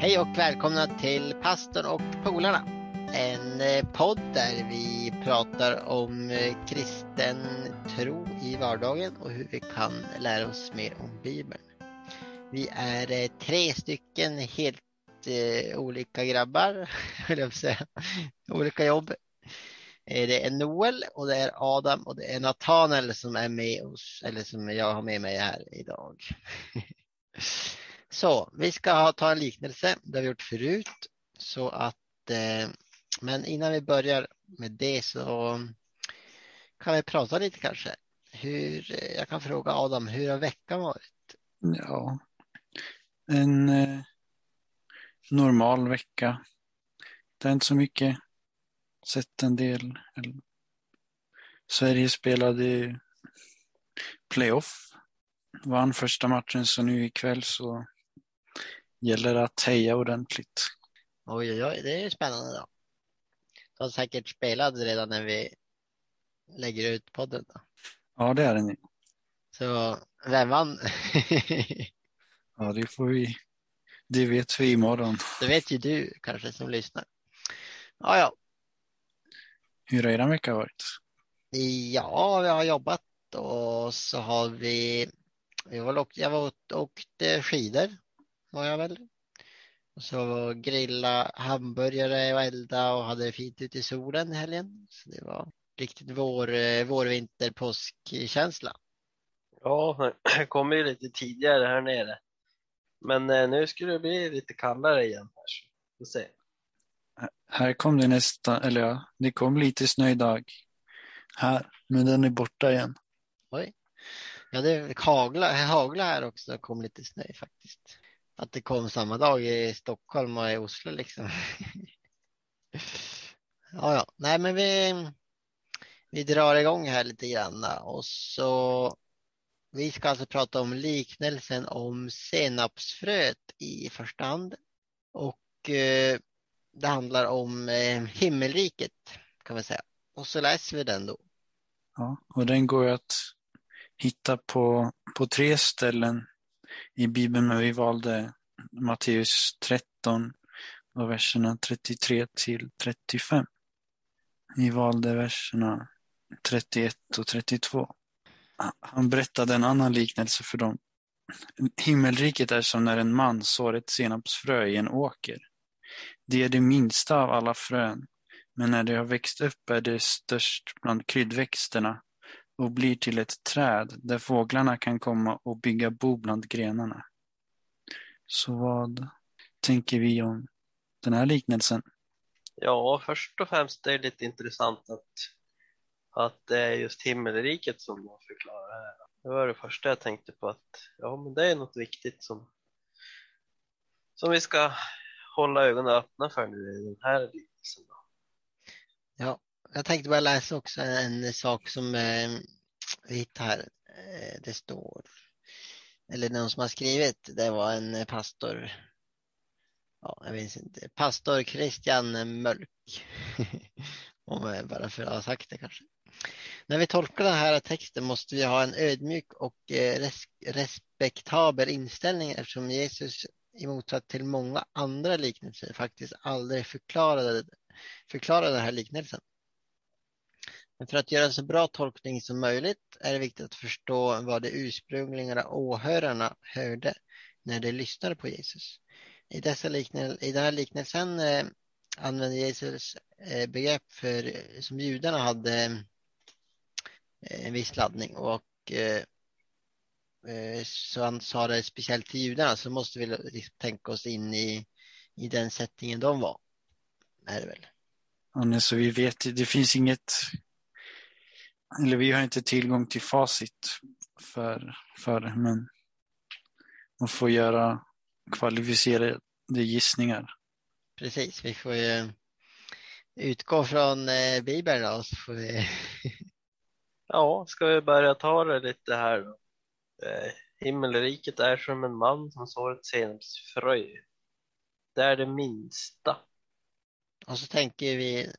Hej och välkomna till Pastorn och polarna. En eh, podd där vi pratar om eh, kristen tro i vardagen och hur vi kan lära oss mer om Bibeln. Vi är eh, tre stycken helt eh, olika grabbar, höll jag säga. Olika jobb. Det är Noel och det är Adam och det är Nathanael som är med oss, eller som jag har med mig här idag. Så vi ska ta en liknelse, det har vi gjort förut. Så att, eh, men innan vi börjar med det så kan vi prata lite kanske. Hur, eh, jag kan fråga Adam, hur har veckan varit? Ja, en eh, normal vecka. Det är inte så mycket. Sett en del. Sverige spelade playoff. Vann första matchen så nu ikväll så gäller att heja ordentligt. Oj, oj, oj, det är spännande då. Du har säkert spelat redan när vi lägger ut podden då. Ja, det är den. Så vem vann? ja, det får vi. Det vet vi imorgon. Det vet ju du kanske som lyssnar. Ja, ja. Hur har er vecka varit? Ja, vi har jobbat och så har vi, vi var, jag var åkte skidor var jag väl. Och så grilla hamburgare och elda och hade det fint ute i solen i helgen. Så det var riktigt vår, eh, vårvinter påskkänsla. Ja, det kommer ju lite tidigare här nere. Men eh, nu skulle det bli lite kallare igen. Här, så får se. Här kom det nästan, eller ja, det kom lite snö idag. Här, men den är borta igen. Oj. Ja, det hagla, hagla här också. Det kom lite snö faktiskt att det kom samma dag i Stockholm och i Oslo liksom. ja, ja, nej, men vi, vi drar igång här lite grann och så vi ska alltså prata om liknelsen om senapsfröet i första hand och eh, det handlar om eh, himmelriket kan man säga. Och så läser vi den då. Ja, och den går att hitta på, på tre ställen i Bibeln, men vi valde Matteus 13 och verserna 33 till 35. Vi valde verserna 31 och 32. Han berättade en annan liknelse för dem. Himmelriket är som när en man sår ett senapsfrö i en åker. Det är det minsta av alla frön, men när det har växt upp är det störst bland kryddväxterna och blir till ett träd där fåglarna kan komma och bygga bo bland grenarna. Så vad tänker vi om den här liknelsen? Ja, först och främst är det lite intressant att, att det är just himmelriket som man förklarar här. Det var det första jag tänkte på att ja, men det är något viktigt som, som vi ska hålla ögonen öppna för nu i den här liknelsen. Ja, jag tänkte bara läsa också en sak som eh, vi hittar här. Eh, det står, eller någon som har skrivit, det var en eh, pastor, ja, jag vet inte, pastor Christian Mölk. Om bara för att ha sagt det kanske. När vi tolkar den här texten måste vi ha en ödmjuk och eh, respektabel inställning eftersom Jesus i motsats till många andra liknelser faktiskt aldrig förklarade, förklarade den här liknelsen. Men för att göra en så bra tolkning som möjligt är det viktigt att förstå vad de ursprungliga åhörarna hörde när de lyssnade på Jesus. I, dessa liknel, i den här liknelsen eh, använder Jesus eh, begrepp för, som judarna hade eh, en viss laddning och eh, eh, så han sa det speciellt till judarna så måste vi liksom tänka oss in i, i den sättningen de var. Är det väl. Ja, så vi vet, det finns inget eller vi har inte tillgång till facit för, för det, men man får göra kvalificerade gissningar. Precis, vi får ju utgå från eh, Bibeln då. Så får vi... ja, ska vi börja ta det lite här då? Eh, himmelriket är som en man som sår ett senapsfrö. Det är det minsta. Och så tänker vi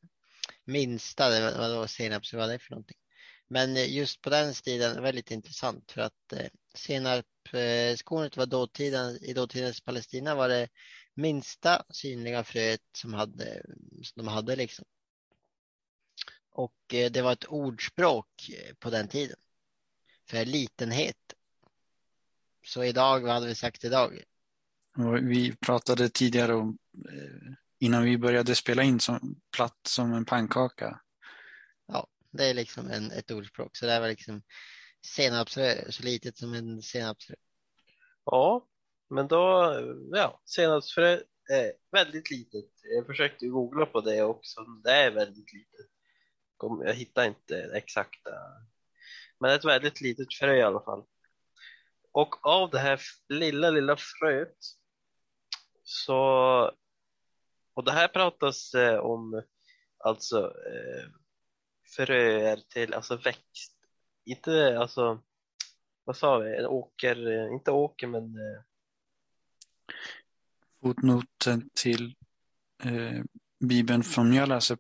minsta, vadå senaps, vad är det för någonting? Men eh, just på den tiden väldigt intressant för att eh, senapskornet eh, var dåtiden, i dåtidens Palestina var det minsta synliga fröet som, hade, som de hade liksom. Och eh, det var ett ordspråk eh, på den tiden för litenhet. Så idag, vad hade vi sagt idag? Vi pratade tidigare om, innan vi började spela in, som platt som en pannkaka. Det är liksom en, ett ordspråk. Så det var liksom senapsfrö, så litet som en senapsfrö. Ja, men då, ja, senapsfrö är väldigt litet. Jag försökte googla på det också. Det är väldigt litet. Jag hittar inte exakta, men ett väldigt litet frö i alla fall. Och av det här lilla, lilla fröet så, och det här pratas eh, om alltså eh, fröer till, alltså växt, inte alltså, vad sa vi, en åker, eh, inte åker men eh, Fotnoten till eh, Bibeln från jag läser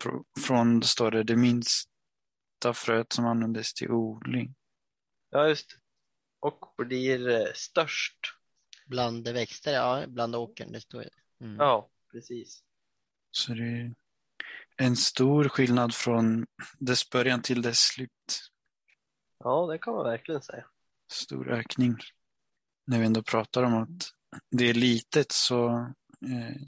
från står det det minsta fröet som användes till odling. Ja, just Och blir eh, störst. Bland växter, ja, bland åkern, det står det. Mm. Ja, precis. Så det är en stor skillnad från dess början till dess slut. Ja, det kan man verkligen säga. Stor ökning. När vi ändå pratar om att det är litet så eh,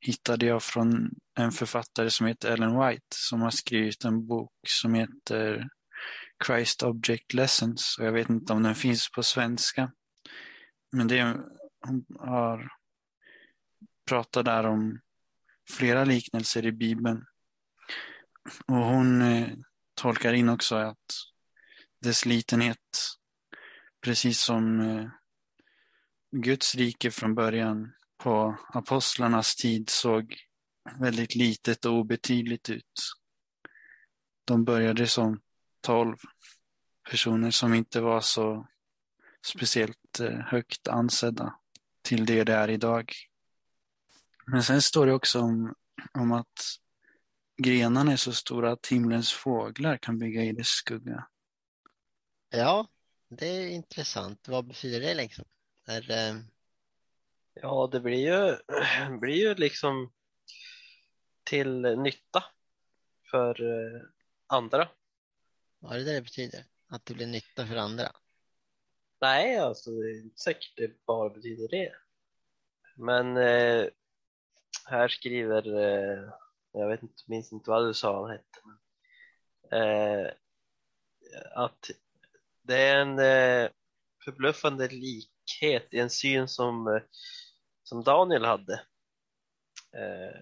hittade jag från en författare som heter Ellen White som har skrivit en bok som heter Christ Object Lessons. Och jag vet inte om den finns på svenska. Men det, hon har pratat där om flera liknelser i Bibeln. Och hon eh, tolkar in också att dess litenhet, precis som eh, Guds rike från början på apostlarnas tid såg väldigt litet och obetydligt ut. De började som tolv personer som inte var så speciellt eh, högt ansedda till det det är idag. Men sen står det också om, om att grenarna är så stora att himlens fåglar kan bygga i dess skugga. Ja, det är intressant. Vad betyder det liksom? Är, eh... Ja, det blir ju, blir ju liksom till nytta för eh, andra. Vad är det det betyder? Att det blir nytta för andra? Nej, alltså det är inte säkert det bara betyder det. Men eh, här skriver, eh, jag vet inte, minns inte vad du sa han hette, men, eh, att det är en eh, förbluffande likhet i en syn som, eh, som Daniel hade. Eh,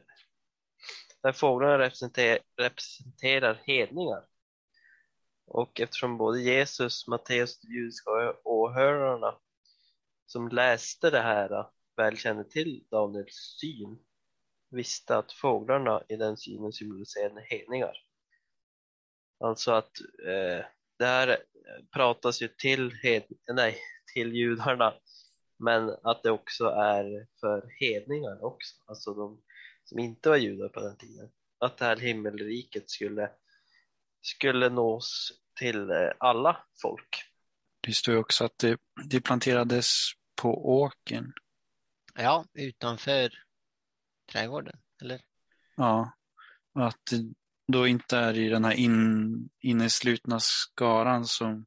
där fåglarna representerar, representerar hedningar. Och eftersom både Jesus, Matteus och de judiska åhörarna som läste det här eh, väl kände till Daniels syn visste att fåglarna i den synen symboliserade hedningar. Alltså att eh, det här pratas ju till, hed, nej, till judarna men att det också är för hedningar också, alltså de som inte var judar på den tiden. Att det här himmelriket skulle, skulle nås till eh, alla folk. Det står också att det, det planterades på åken. Ja, utanför trädgården, eller? Ja, att det då inte är i den här in, inneslutna skaran som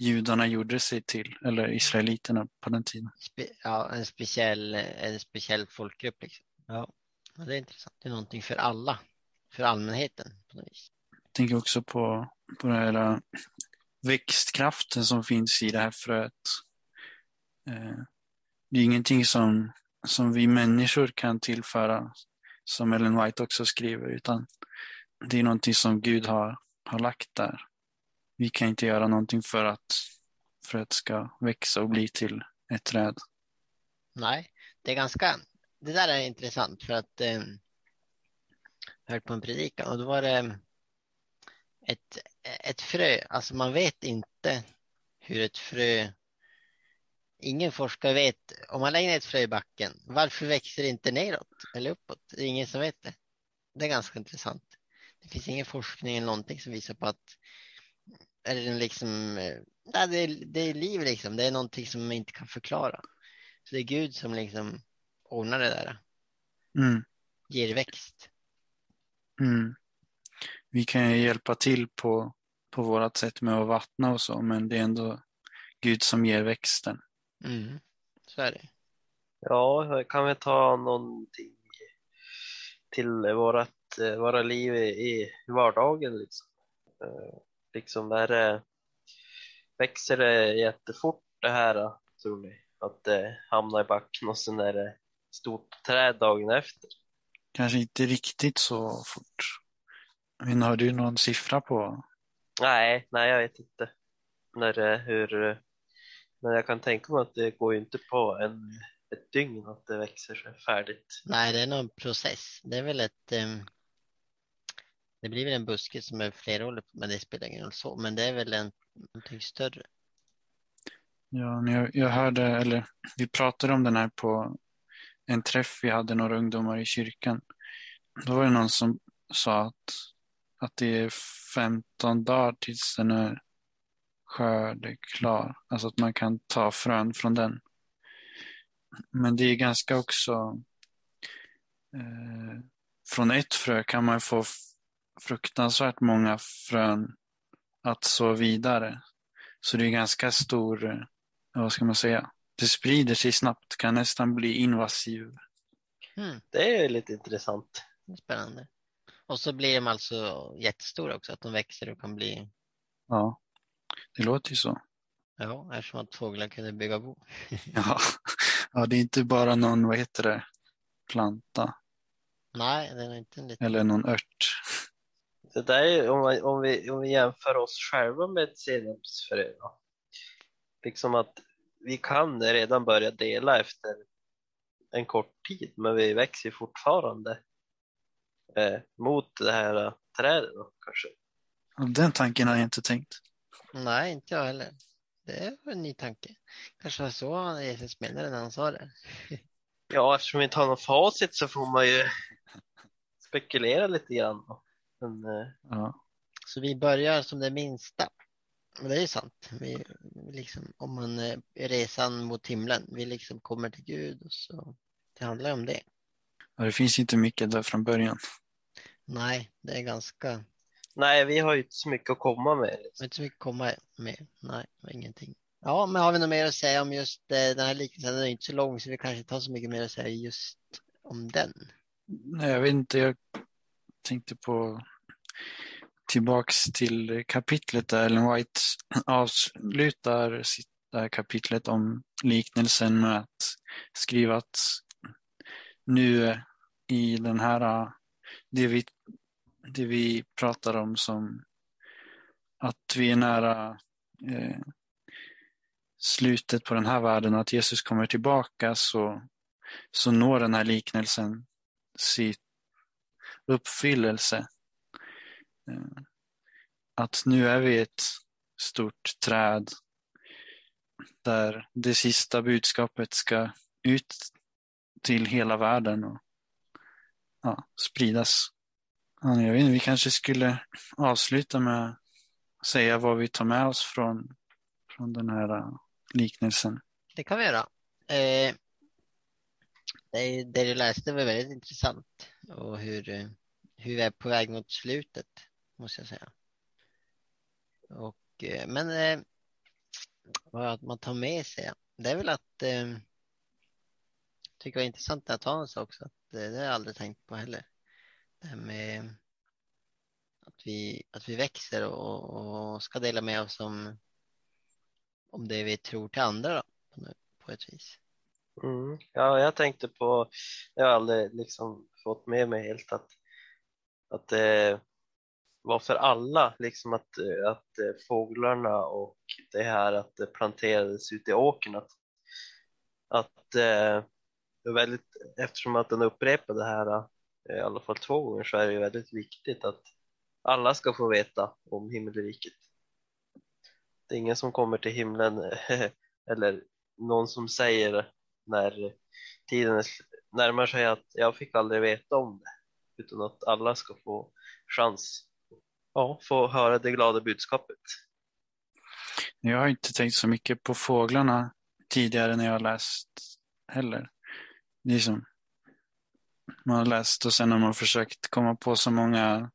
judarna gjorde sig till, eller israeliterna på den tiden. Spe, ja, en speciell, en speciell folkgrupp. Liksom. Ja. ja, det är intressant. Det är någonting för alla, för allmänheten. på något vis. Jag tänker också på, på den här växtkraften som finns i det här fröet. Eh, det är ingenting som, som vi människor kan tillföra, som Ellen White också skriver, utan det är någonting som Gud har, har lagt där. Vi kan inte göra någonting för att fröet ska växa och bli till ett träd. Nej, det är ganska, det där är intressant för att eh, jag hörde på en predikan och då var det ett, ett frö, alltså man vet inte hur ett frö Ingen forskare vet, om man lägger ner ett frö i backen, varför växer det inte neråt eller uppåt? Det är ingen som vet det. Det är ganska intressant. Det finns ingen forskning eller någonting som visar på att det liksom, nej, det, är, det är liv liksom. Det är någonting som man inte kan förklara. Så det är Gud som liksom ordnar det där. Mm. ger växt. Mm. Vi kan ju hjälpa till på, på vårt sätt med att vattna och så, men det är ändå Gud som ger växten. Mm. Så är det. Ja, kan vi ta någonting till vårat, eh, våra liv i, vardagen liksom? Eh, Liksom är det, växer det jättefort det här tror ni? Att det hamnar i backen och sen är det stort träd dagen efter? Kanske inte riktigt så fort. Men har du någon siffra på? Nej, nej jag vet inte. När hur, men jag kan tänka mig att det går ju inte på en, ett dygn att det växer sig färdigt. Nej, det är nog en process. Det är väl ett... ehm, det blir väl en buske som är flerårig, men det spelar ingen roll så. Men det är väl en, någonting större. Ja, men jag, jag hörde, eller vi pratade om den här på en träff vi hade några ungdomar i kyrkan. Då var det någon som sa att, att det är 15 dagar tills den är skördeklar. Alltså att man kan ta frön från den. Men det är ganska också eh, från ett frö kan man få fruktansvärt många frön att så vidare. Så det är ganska stor, eh, vad ska man säga, det sprider sig snabbt, kan nästan bli invasiv. Hmm, Det är lite intressant. spännande. Och så blir de alltså jättestora också, att de växer och kan bli, Ja, det låter ju så. ja, eftersom att fåglar kunde bygga bo. Ja, ja det är inte bara någon, vad heter det, planta Nej, det är inte en liten... eller någon ört. Det där är, ju- om, man, om, vi, om vi jämför oss själva med ett senapsfrö, då. liksom att vi kan redan börja dela efter en kort tid, men vi växer fortfarande eh, mot det här trädet kanske. Den tanken har jag inte tänkt. Nej, inte jag heller. Det är en ny tanke. Kanske var så Jesus menade när han sa det. Ja, eftersom vi inte har någon facit så får man ju spekulera lite grann. Men, eh, Ja, Så vi börjar som det minsta. Men det är ju sant. Vi, liksom, om man eh, resan mot himlen, vi liksom kommer till Gud och så. Det handlar om det. och det finns inte mycket där från början. Nej, det är ganska, nej, vi har ju inte så mycket att komma med. Liksom. inte så mycket att komma med. Nej, ingenting. Ja, men har vi något mer att säga om just eh, den här liknelsen? Den är inte så lång så vi kanske inte har så mycket mer att säga just om den. Nej, jag vet inte, jag tänkte på tillbaks till kapitlet där Ellen White avslutar sitt det här kapitlet om liknelsen med att skriva att nu i den här, det vi, det vi pratar om som att vi är nära eh, slutet på den här världen och att Jesus kommer tillbaka så, så når den här liknelsen sitt uppfyllelse. Eh, Att nu är vi ett stort träd där det sista budskapet ska ut till hela världen och ja, spridas. Jag vet inte, vi kanske skulle avsluta med att säga vad vi tar med oss från, från den här äh, liknelsen. Det kan vi göra. Eh, det, det du läste var väldigt intressant och hur, hur vi är på väg mot slutet, måste jag säga. Och, eh, men eh, vad man tar med sig, det är väl att eh, jag tycker det var intressant att ta en sak också, att, eh, det har jag aldrig tänkt på heller. Det här med att vi, att vi växer och, och ska dela med oss om, om det vi tror till andra då, på, på ett vis. Mm. Ja, jag tänkte på, jag har aldrig liksom fått med mig helt att, att eh, det var för alla, liksom att, eh, att fåglarna och det här att det planterades ute i åkern, att, att det är väldigt, eftersom att den upprepade det här i alla fall två gånger så är det ju väldigt viktigt att alla ska få veta om himmelriket. Det är ingen som kommer till himlen eller någon som säger när tiden närmar sig att jag fick aldrig veta om det utan att alla ska få chans ja, få höra det glada budskapet. Jag har inte tänkt så mycket på fåglarna tidigare när jag läst heller. Det är som, man har läst och sen har man försökt komma på så många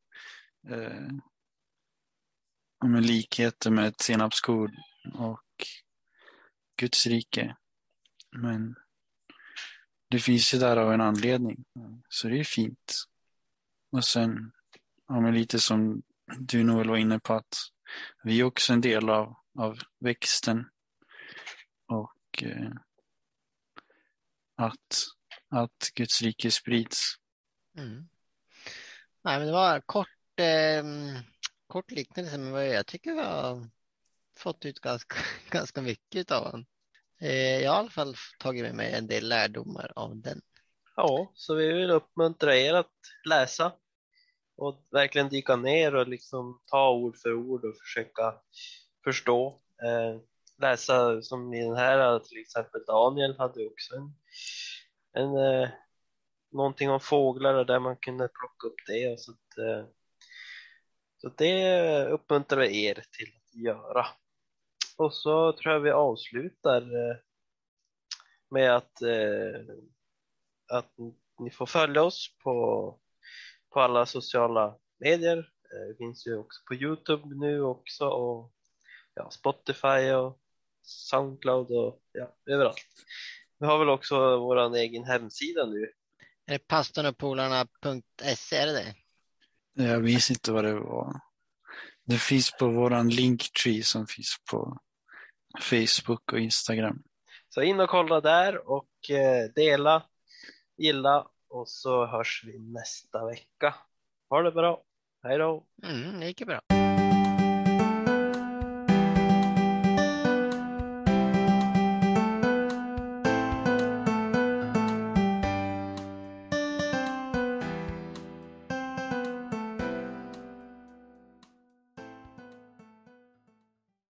eh, med likheter med ett senapskorn och Guds rike. Men det finns ju där av en anledning. Så det är fint. Och sen, ja, men lite som du Noel var inne på, att vi är också en del av, av växten. Och eh, att, att Guds rike sprids. Mm. Nej, men det var kort, eh, kort liknelse, men vad jag tycker vi har fått ut ganska, ganska mycket av den. Eh, jag har i alla fall tagit med mig en del lärdomar av den. Ja, så vi vill uppmuntra er att läsa och verkligen dyka ner och liksom ta ord för ord och försöka förstå. Eh, läsa som i den här, till exempel Daniel hade också en, en eh, någonting om fåglar och där man kunde plocka upp det. Och så, att, eh, så det uppmuntrar vi er till att göra. Och så tror jag vi avslutar eh, med att, eh, att ni får följa oss på, på alla sociala medier. Eh, det finns ju också på Youtube nu också och ja, Spotify och Soundcloud och ja, överallt. Vi har väl också vår egen hemsida nu. Är det pastornopolarna.se, är det det? Jag minns inte vad det var. Det finns på våran linktree som finns på Facebook och Instagram. Så in och kolla där och eh, dela, gilla och så hörs vi nästa vecka. Ha det bra. Hej då! Mm, det gick bra.